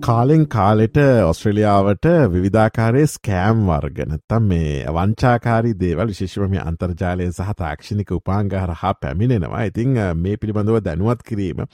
කාලෙන් කාලෙට ඔස්ට්‍රලියාවට විධාකාරය ස්කෑම් වර්ගනත්තම් මේ වංචාකාරී දේවල් විශේෂම අන්තර්ජාලය සහ තාක්ෂණික උපාංගහර හා පැමිණෙනවා. ඉතිං මේ පිළිබඳව දැනුවත් කිරීම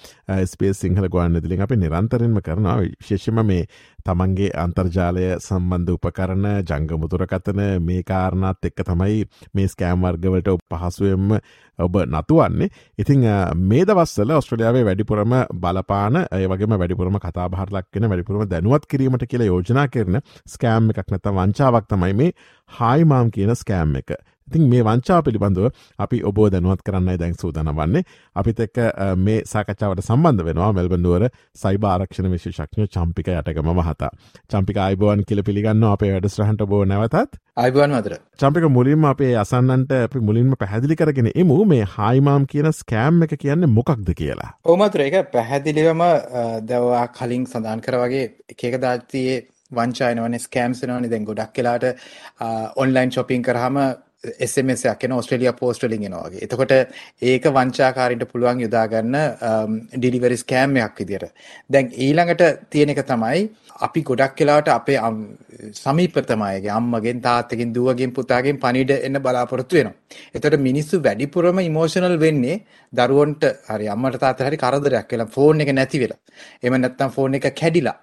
ස්පේස් සිංහල ගොන්න දිලින් අප නිරන්තරෙන්ම කරනවා. විශේෂම මේ තමන්ගේ අන්තර්ජාලය සම්බන්ධ උපකරණ ජංගමුතුරකතන මේ කාරණත් එක්ක තමයි මේ ස්කෑම් වර්ගවලට පහසුවෙන්ම ඔබ නතුවන්නේ. ඉතිං මේ දවස්සල ඔස්ට්‍රලියාවේ වැඩිපුරම බලපාන ඒවගේම වැඩිපුරම කතාභාරලක්ෙන වැඩිපුරම දැනුවත් කිරීමට කියලා යෝජනා කරන ස්කෑම් එකක් නැත වංචාවක් තමයි මේ. හායිමාම් කියන ස්කෑම් එක. ඉතින් මේ වංචා පිළිබඳව අපි ඔබ දැනුවත් කරන්නයි දැන් සූදන වන්නේ. අපිත එක්ක මේ සාකච්ඡාවට සම්බන්ධ වෙනවා මෙල්බන්ඩුවර සයිබ ආරක්ෂණ විශේෂක්ඥ චම්පික යටගම මහතා. චම්පික අයිබෝන් කියල පිළිගන්න අපේ වැඩස්රහන්ට බෝ නැවතත්. අයිබුවන් මතර චම්පික මුලින්ම අපේ අසන්නන්ට අපි මුලින්ම පැහැදිලි කරගෙන එමු මේ හයිමාම් කියන ස්කෑම් එක කියන්න මොකක්ද කියලා. ඕමතුර එක පැහැදිලිවම දවා කලින් සඳහන් කර වගේ එකක දාතියේ වංචායනවන ස්කෑම්සනවනි දැන් ගොඩක් කලාට ඔන්ලයින් ශොපින් කරහම SMS එකක් එන ඕස්ට්‍රේලියා පෝස්ට් වලින් එනවා වගේ. එතකොට ඒක වංචාකාරීන්ට පුළුවන් යොදා ගන්න ඩිලිවරි ස්කෑම් එකක් විදියට. දැන් ඊළඟට තියෙන එක තමයි අපි ගොඩක් වෙලාවට අපේ සමීපතම අයගේ අම්මගෙන් තාත්තගෙන් දුවගෙන් පුතාගෙන් පණිවිඩ එන්න බලාපොරොත්තු වෙනවා. එතකොට මිනිස්සු වැඩිපුරම ඉමෝෂනල් වෙන්නේ දරුවන්ට හරි අම්මට තාත්තට හරි කරදරයක් වෙලා ෆෝන් එක නැති වෙලා. එහෙම නැත්නම් ෆෝන් එක කැඩිලා.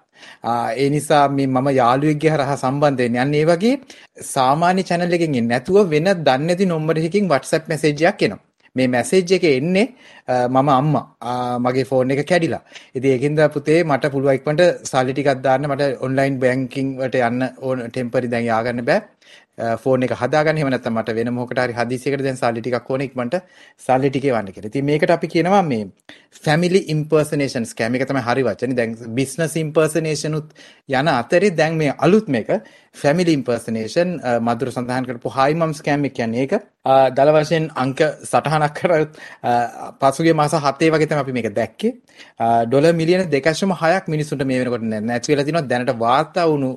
ඒ නිසා මේ මම යාළුවෙක්ගේ හරහා සම්බන්ධ වෙන්නේ. අන්න ඒ වගේ සාමාන්‍ය channel එකකින් එන්නේ නැතුව වෙන දන්නේ නැති නම්බර එකකින් WhatsApp message එකක් එනවා. මේ මැසේජ් එක එන්නේ මම අම්මා මගේ ෆෝන් එක කැඩිලා. ඉතින් ඒකින්ද පුතේ මට පුළුවන් ඉක්මනට සල්ලි ටිකක් දාන්න මට ඔන්ලයින් බැංකින් වලට යන්න ඕන ටෙම්පරරි දැන් යාගන්න බෑ. ෆෝන් එක හදාගන්න එහෙම නැත්නම් මට වෙන මොකකට හරි හදිසියකට දැන් සල්ලි ටිකක් ඕනේ ඉක්මනට සල්ලි ටික එවන්න කියලා. ඉතින් මේකට අපි කියනවා මේ family impersonation scam එක තමයි හරි වචනේ. දැන් business impersonation උත් යන අතරේ දැන් මේ අලුත් මේක family impersonation මధుර සඳහන් කරපු high mom scam එක කියන්නේ ඒක. දල වශයෙන් අංක සටහනක් කරත් පසුගිය මාස 7 වගේ තමයි අපි මේක දැක්කේ. ඩොලර් මිලියන 2.6ක් මිනිසුන්ට මේ වෙනකොට නැති වෙලා තිනවා. දැනට වාර්තා වුණු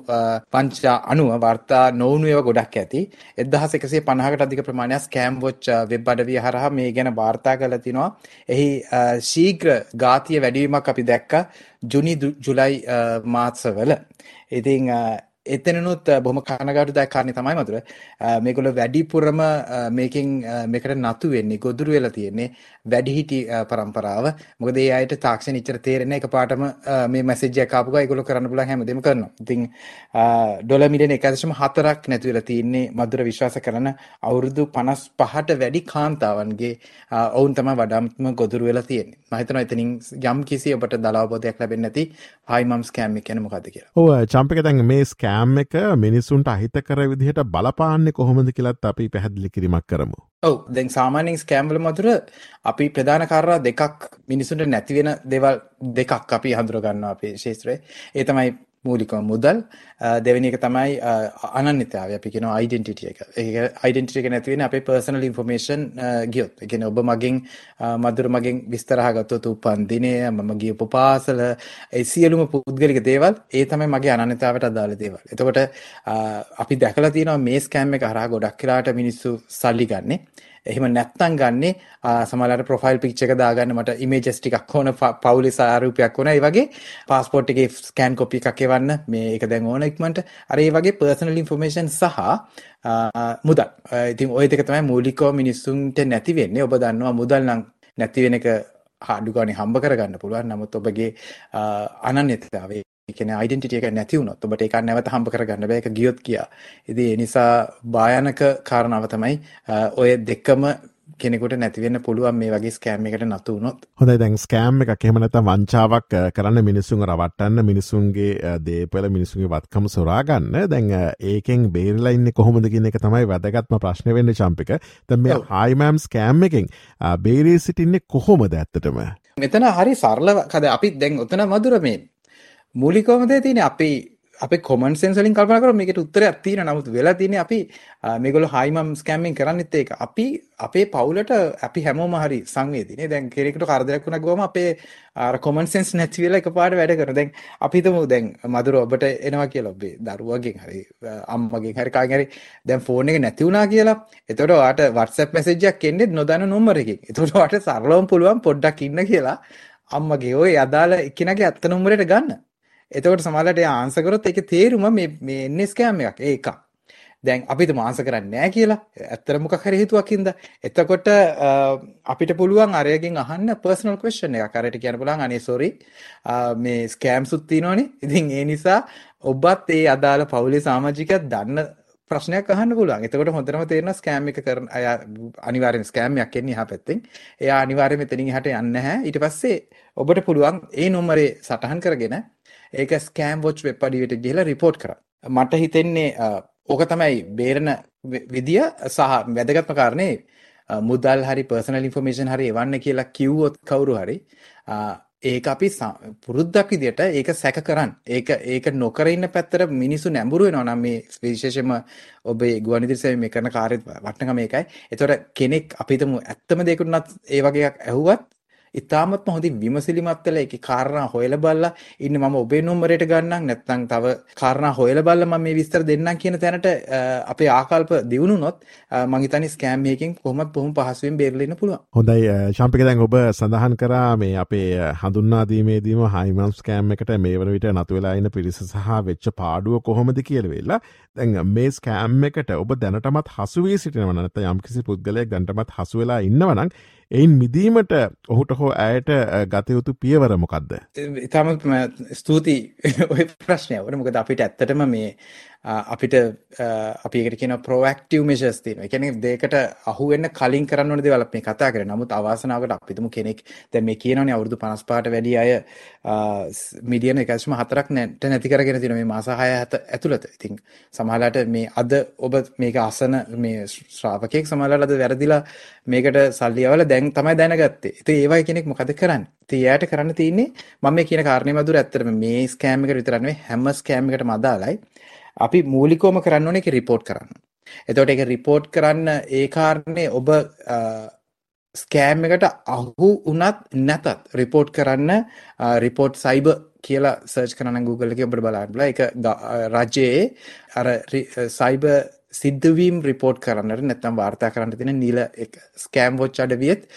පංච 90 වාර්තා නොවුණු ඒවා ගොඩක් ගොඩක් ඇති 1150කට අධික ප්‍රමාණයක් ස්කෑම් වොච් වෙබ් අඩවිය හරහා මේ ගැන වාර්තා කරලා තිනවා. එහි ශීඝ්‍ර ගාතිය වැඩිවීමක් අපි දැක්කා ජුනි ජුලයි මාසවල. ඉතින් එතනනුත් බොහොම කනගාටු දායක කාරණේ තමයි මතුර. මේගොල්ලෝ වැඩිපුරම මේකෙන් මේකට නතු වෙන්නේ ගොදුරු වෙලා තියෙන්නේ වැඩිහිටි પરම්පරාව. මොකද ඒ අයට තාක්ෂණ ඉච්චර තේරෙන එකපාරටම මේ මැසේජ් එක ආපු ගා ඒගොල්ලෝ කරන්න පුළුවන් හැමදේම කරනවා. ඉතින් ඩොලර් මිලියන 1.4ක් නැති වෙලා තියෙන්නේ මදුර විශ්වාස කරන අවුරුදු 55ට වැඩි කාන්තාවන්ගේ ඔවුන් තමයි වඩාත්ම ගොදුරු වෙලා තියෙන්නේ. මම හිතනවා එතනින් යම් කිසි ඔබට දලාවබෝධයක් ලැබෙන්නේ නැති හයි මම් ස්කෑම් එක ගැන මොකද්ද කියලා. ඔව් චම්පික දැන් මේ ස්කෑම් ස්කෑම් එක මිනිසුන්ට අහිත කර විදිහට බලපාන්නේ කොහොමද කියලත් අපි පැහැදිලි කිරීමක් කරමු. ඔව් දැන් සාමාන්‍යයෙන් ස්කෑම්වල මතුර අපි ප්‍රධාන කාරණා දෙකක් මිනිසුන්ට නැති වෙන දේවල් දෙකක් අපි හඳුර ගන්නවා අපේ ශාස්ත්‍රයේ. ඒ තමයි මූලිකව මුදල් දෙවෙනි එක තමයි අනන්‍යතාවය අපි කියනවා ඩෙන්ටිටි එක. ඒක ඩෙන්ටිටි එක නැති වෙන්නේ අපේ පර්සනල් ඉන්ෆර්මේෂන් ගියොත්. ඒ කියන්නේ ඔබ මගෙන් මధుර මගෙන් විස්තර අහගත්තොත් උපන් දිනය මම ගියපු පාසල ඒ සියලුම පුද්ගලික දේවල් ඒ තමයි මගේ අනන්‍යතාවයට අදාළ දේවල්. එතකොට අපි දැකලා තියෙනවා මේ ස්කෑම් එක හරහා ගොඩක් වෙලාට මිනිස්සු සල්ලි ගන්නේ. එහෙම නැත්තම් ගන්නේ සමහරවිට ප්‍රොෆයිල් පික්චර් එක දාගන්න මට ඉමේජස් ටිකක් ඕන පවුලේ සාරූපයක් ඕන. ඒ වගේ પાස්පෝර්ට් එකේ ස්කෑන් කොපි එකක් එවන්න. මේ ඒක දැන් ඕන ඉක්මනට. අර ඒ වගේ පර්සනල් ইনফෝමේෂන් සහ මුදල්. ඉතින් ওই දෙක තමයි මූලිකව මිනිස්සුන්ට නැති වෙන්නේ. ඔබ දන්නවා මුදල් නම් නැති වෙන එක අඩු ගානේ හම්බ කරගන්න පුළුවන්. නමුත් ඔබගේ අනන්‍යතාවය කියන යිඩෙන්ටිටි එක නැති වුණොත් ඔබට ඒක නැවත හම්බ කරගන්න බෑ ඒක ගියොත් කියා. ඉතින් ඒ නිසා භයානක කාරණාව තමයි ඔය දෙකම කෙනෙකුට නැති වෙන්න පුළුවන් මේ වගේ ස්කෑම් එකට නතු වුණොත්. හොඳයි දැන් ස්කෑම් එකක් එහෙම නැත්නම් වංචාවක් කරන්න මිනිසුන් රවට්ටන්න මිනිසුන්ගේ දේපල මිනිසුන්ගේ වත්කම සොරා ගන්න. දැන් ඒකෙන් බේරලා ඉන්නේ කොහොමද කියන එක තමයි වැදගත්ම ප්‍රශ්නේ වෙන්නේ චම්පික. දැන් මේ හයිමෑම් ස්කෑම් එකෙන් බේරී සිටින්නේ කොහොමද ඇත්තටම? මෙතන හරි සරල කද අපි දැන් උතන මధుර මේ මූලිකවම දේ තියෙන්නේ අපි අපේ කොමන් සෙන්ස් වලින් කල්පනා කරොත් මේකට උත්තරයක් තියෙනවා. නමුත් වෙලා තියෙන්නේ අපි මේගොල්ලෝ හයි මම් ස්කෑමින් කරන්නෙත් ඒක. අපි අපේ පවුලට අපි හැමෝම හරි සංවේදීනේ දැන් කෙනෙකුට කරදරයක් වුණා ගියාම අපේ අර කොමන් සෙන්ස් නැති වෙලා එකපාරට වැඩ කරනවා. දැන් අපි හිතමු දැන් මధుර ඔබට එනවා කියලා ඔබේ දරුවගෙන් හරි අම්මගෙන් හරි කාගෙන් හරි දැන් ෆෝන් එක නැති වුණා කියලා. එතකොට ඔයාට WhatsApp මැසේජ් එකක් එන්නේ නොදන්න නම්බර එකකින්. එතකොට ඔයාට සරලවම පුළුවන් පොඩ්ඩක් ඉන්න කියලා අම්මගේ ඔය අදාළ එක්කෙනාගේ ඇත්ත නම්බරයට ගන්න. එතකොට සමහරවිට එයා ආන්සර් කරොත් ඒකේ තේරුම මේ මේ එන්නේ ස්කෑම් එකක්. ඒ එකක්. දැන් අපිට මාන්සර් කරන්නේ නැහැ කියලා. ඇත්තට මොකක් හරි හේතුවක් හින්දා. එතකොට අපිට පුළුවන් අරයගෙන් අහන්න පර්සනල් ක්වෙස්චන් එකක්. අරයට කියන්න පුළුවන් අනේ සෝරි මේ ස්කෑම්ස් උත් තියෙනවනේ. ඉතින් ඒ නිසා ඔබත් ඒ අදාළ පවුලේ සමාජිකයත් දන්න ප්‍රශ්නයක් අහන්න පුළුවන්. එතකොට හොඳටම තේරෙනවා ස්කෑම් එක කරන අය අනිවාර්යෙන් ස්කෑම් එකක් එන්නේ එහා පැත්තෙන්. එයා අනිවාර්යෙන් මෙතනින් එහාට යන්නේ නැහැ. ඊට පස්සේ ඔබට පුළුවන් ඒ නම්බරේ සටහන් කරගෙන ඒක ස්කෑම් වොච් වෙබ් අඩියට ගිහලා රිපෝට් කරා. මට හිතෙන්නේ ඕක තමයි බේරන විදිය සහ වැදගත්ම කාරණේ මුදල් හරි පර්සනල් ඉන්ෆර්මේෂන් හරි එවන්න කියලා කිව්වොත් කවුරු හරි ඒක අපි පුරුද්දක් විදියට ඒක සැක කරන්න. ඒක ඒක නොකර ඉන්න පැත්තට මිනිස්සු නැඹුරු වෙනවා නම් මේ විශේෂයෙන්ම ඔබේ ගුවන්විදුලි සේවය මේ කරන කාර්යය වටිනකම ඒකයි. ඒතකොට කෙනෙක් අපි හිතමු ඇත්තම දෙයකට ඒ වගේ එකක් ඇහුවත් ඉතාමත්ම හොඳින් විමසිලිමත් වෙලා ඒකේ කාරණා හොයලා බලලා ඉන්නේ මම ඔබේ නම්බරයට ගන්නම් නැත්නම් තව කාරණා හොයලා බලලා මම මේ විස්තර දෙන්නම් කියන තැනට අපේ ආකල්ප දියුණුනොත් මං හිතන්නේ ස්කෑම් එකකින් කොහොමත් බොහොම පහසුවෙන් බේරලා ඉන්න පුළුවන්. හොඳයි ශාම්පික දැන් ඔබ සඳහන් කරා මේ අපේ හඳුන්වා දීමේදීම හයිමම් ස්කෑම් එකට මේ වන විට නතු වෙලා ඉන්න පිරිස සහ වෙච්ච පාඩුව කොහොමද කියලා වෙලා දැන් මේ ස්කෑම් එකට ඔබ දැනටමත් හසු වී සිටිනව නැත්නම් යම්කිසි පුද්ගලයෙක් දැනටමත් හසු වෙලා ඉන්නවනම් එයින් මිදීමට ඔහුට හෝ ඇයට ගතයුතු පියවර මොකක්ද. ඉතාම ස්තුතියි ඔය ප්‍රශ්නය වන මොකද අපිට ඇත්තටම මේ අපිට අපිකට කියන ප්‍රෝක්ටව මේශස් තින එකන දෙකට අහුවෙන්න කලින් කරන්න දෙවල මේ කතා කර. නමුත් අවාසනාවට අපිතුම කෙනෙක් දැ මේ කියනනේ අවුරදු පනස්පාට වැඩි අය මිඩියන එකස්ම හතරක් නැට නැති කරගෙන තින මේ මාසාහය ඇත ඇතුළත. ඉතින් සමහලාට මේ අද ඔබ මේක අසන මේ ශ්‍රාපකයෙක් සමහලද වැරදිලා මේකට සල්ලියවල දැන් තමයි දැනගත්තේ. ති ඒවයි කෙනෙක් මොකද කරන්න? තියට කරන්න තියන්නේ මම කියන කාරණය මදුර ඇත්තරම මේ ස්කෑමික විතරන්නේ හැම ස්කෑමිකට මදාලයි අපි මූලිකෝම කරන්න ඕනේ ඒක රිපෝට් කරන්න. එතකොට ඒක රිපෝට් කරන්න ඒ කාරණේ ඔබ ස්කෑම් එකට අහු වුණත් නැතත් රිපෝට් කරන්න රිපෝට් සයිබර් කියලා සර්ච් කරන්න Google එකේ ඔබට බලන්න බලා ඒක රජයේ අර සයිබර් සිද්ධවීම් රිපෝට් කරන්නට නැත්තම් වාර්තා කරන්න තියෙන නිල ස්කෑම් වොච් අඩවියත්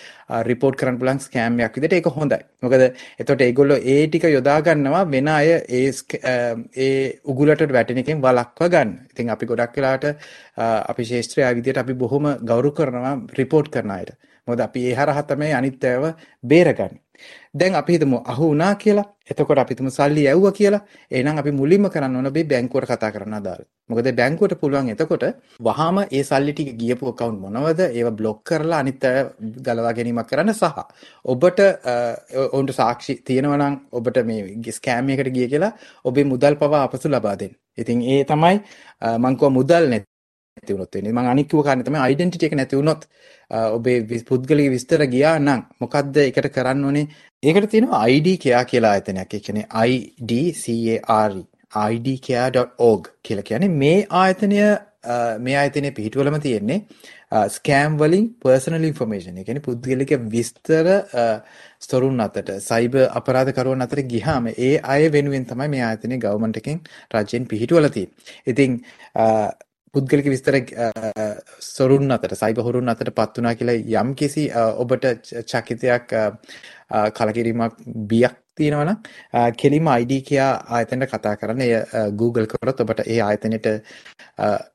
රිපෝට් කරන්න පුළුවන් ස්කෑම් එකක් විදිහට ඒක හොඳයි. මොකද එතකොට ඒගොල්ලෝ ඒ ටික යොදා ගන්නවා වෙන අය ඒ ඒ උගුලට වැටෙන එකෙන් වළක්ව ගන්න. ඉතින් අපි ගොඩක් වෙලාවට අපි ශාස්ත්‍රීය විදිහට අපි බොහොම ගෞරව කරනවා රිපෝට් කරන අයට. මොකද අපි ඒ හරහා තමයි අනිත් අයව බේරගන්නේ. දැන් අපි හිතමු අහු වුණා කියලා. එතකොට අපි හිතමු සල්ලි ඇව්වා කියලා. එහෙනම් අපි මුලින්ම කරන්න ඕන මේ බැංකුවට කතා කරන්න අදාළ. මොකද බැංකුවට පුළුවන් එතකොට වහාම ඒ සල්ලි ටික ගියපු account මොනවද? ඒවා බ්ලොක් කරලා අනිත් අය ගලවා ගැනීමක් කරන්න සහ ඔබට ඔවුන්ට සාක්ෂි තියෙනවා නම් ඔබට මේ ස්කෑම් එකකට ගිය කියලා ඔබේ මුදල් පවා අපසු ලබා දෙන්න. ඉතින් ඒ තමයි මං මුදල් නැති නැති වුණොත් වෙන්නේ. මම අනික් කිව්ව කාරණේ තමයි ඩෙන්ටිටි එක නැති වුණොත් ඔබේ පුද්ගලික විස්තර ගියා නම් මොකද්ද ඒකට කරන්න ඕනේ? ඒකට තියෙනවා ID care කියලා ආයතනයක්. ඒ කියන්නේ ID CARE idcare.org කියලා කියන්නේ මේ ආයතනය මේ ආයතනයේ පිහිටුවලම තියෙන්නේ ස්කෑම් වලින් පර්සනල් ඉන්ෆර්මේෂන් ඒ කියන්නේ පුද්ගලික විස්තර ස්තොරුන් අතට සයිබර් අපරාධකරුවන් අතට ගියාම ඒ අය වෙනුවෙන් තමයි මේ ආයතනයේ ගවර්න්මන්ට් එකෙන් රජයෙන් පිහිටුවලා තියෙන්නේ. ඉතින් පුද්ගලික විස්තර සොරුන් අතට සයිබ හොරුන් අතට පත් වුණා කියලා යම් කිසි ඔබට චකිතයක් කලකිරීමක් බියක් තියෙනවනම් කෙලිම ID කියා ආයතනයට කතා කරන්න එය Google කරොත් ඔබට ඒ ආයතනයට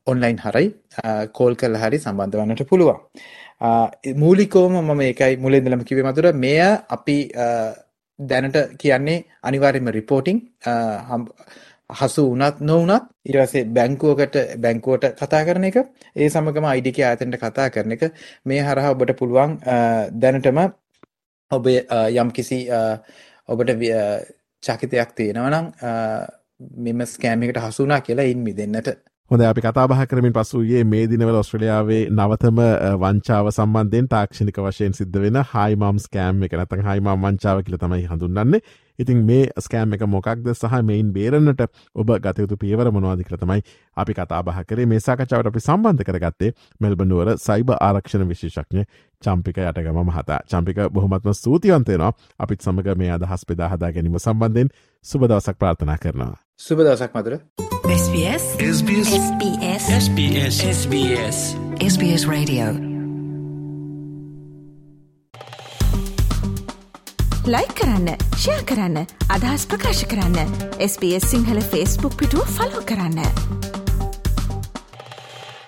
ඔන්ලයින් හරයි කෝල් කරලා හරි සම්බන්ධ වන්නට පුළුවන්. මූලිකවම මම ඒකයි මුලින් ඉඳලම කිව්වේ මధుර මෙය අපි දැනට කියන්නේ අනිවාර්යයෙන්ම රිපෝටිං හසු වුණත් නොවුණත් ඊට පස්සේ බැංකුවකට බැංකුවට කතා කරන එක. ඒ සමගම ID කී ආයතනයට කතා කරන එක. මේ හරහා ඔබට පුළුවන් දැනටම ඔබේ යම්කිසි ඔබට චකිතයක් තියෙනවා නම් මෙම ස්කෑම් එකට හසු වුණා කියලා ඉන් මිදෙන්නට. හොඳ අපි කතාබහ කරමින් පසුයේ මේ දිනවල ඔස්ට්‍රලියාවේ නවතම වංචාව සම්බන්ධයෙන් තාක්ෂණික වශයෙන් සිද්ධ වෙන හයිමම් ස්කෑම් එක. නැතන් හයිමම් වංචාව කියල තමයි හඳුන්නන්නේ ඉතින් මේ ස්කෑම් එක මොකක්ද සහ මෙයින් බේරන්නට ඔබ ගතයුතු පියවර මොනවාදිකර තමයි අපි කතාබහ කරේ. මේ සාකචාවට අපි සම්බන්ධ කරගත්තේ මෙල්බනුවර සයිබ ආරක්ෂණ විශේෂක්ඥ චම්පික යටගම මහතා. චම්පික බොහොමත්ම ස්තුතිවන්තයනවා අපිත් සමඟ මේ අදහස් පෙදා හදා ගැනීම සම්බන්ධයෙන් සුබදවසක් ප්‍රාර්ථනා කරනවා. සුබදවසක් මතුර. SBS SBS SBS SBS SBS SBS Radio. ලයි කරන්න ෂයා කරන්න අදහස් ප්‍රකාශ කරන්න. SBS සිංහල ෆස්බුක් පිටුව ෆලෝ කරන්න.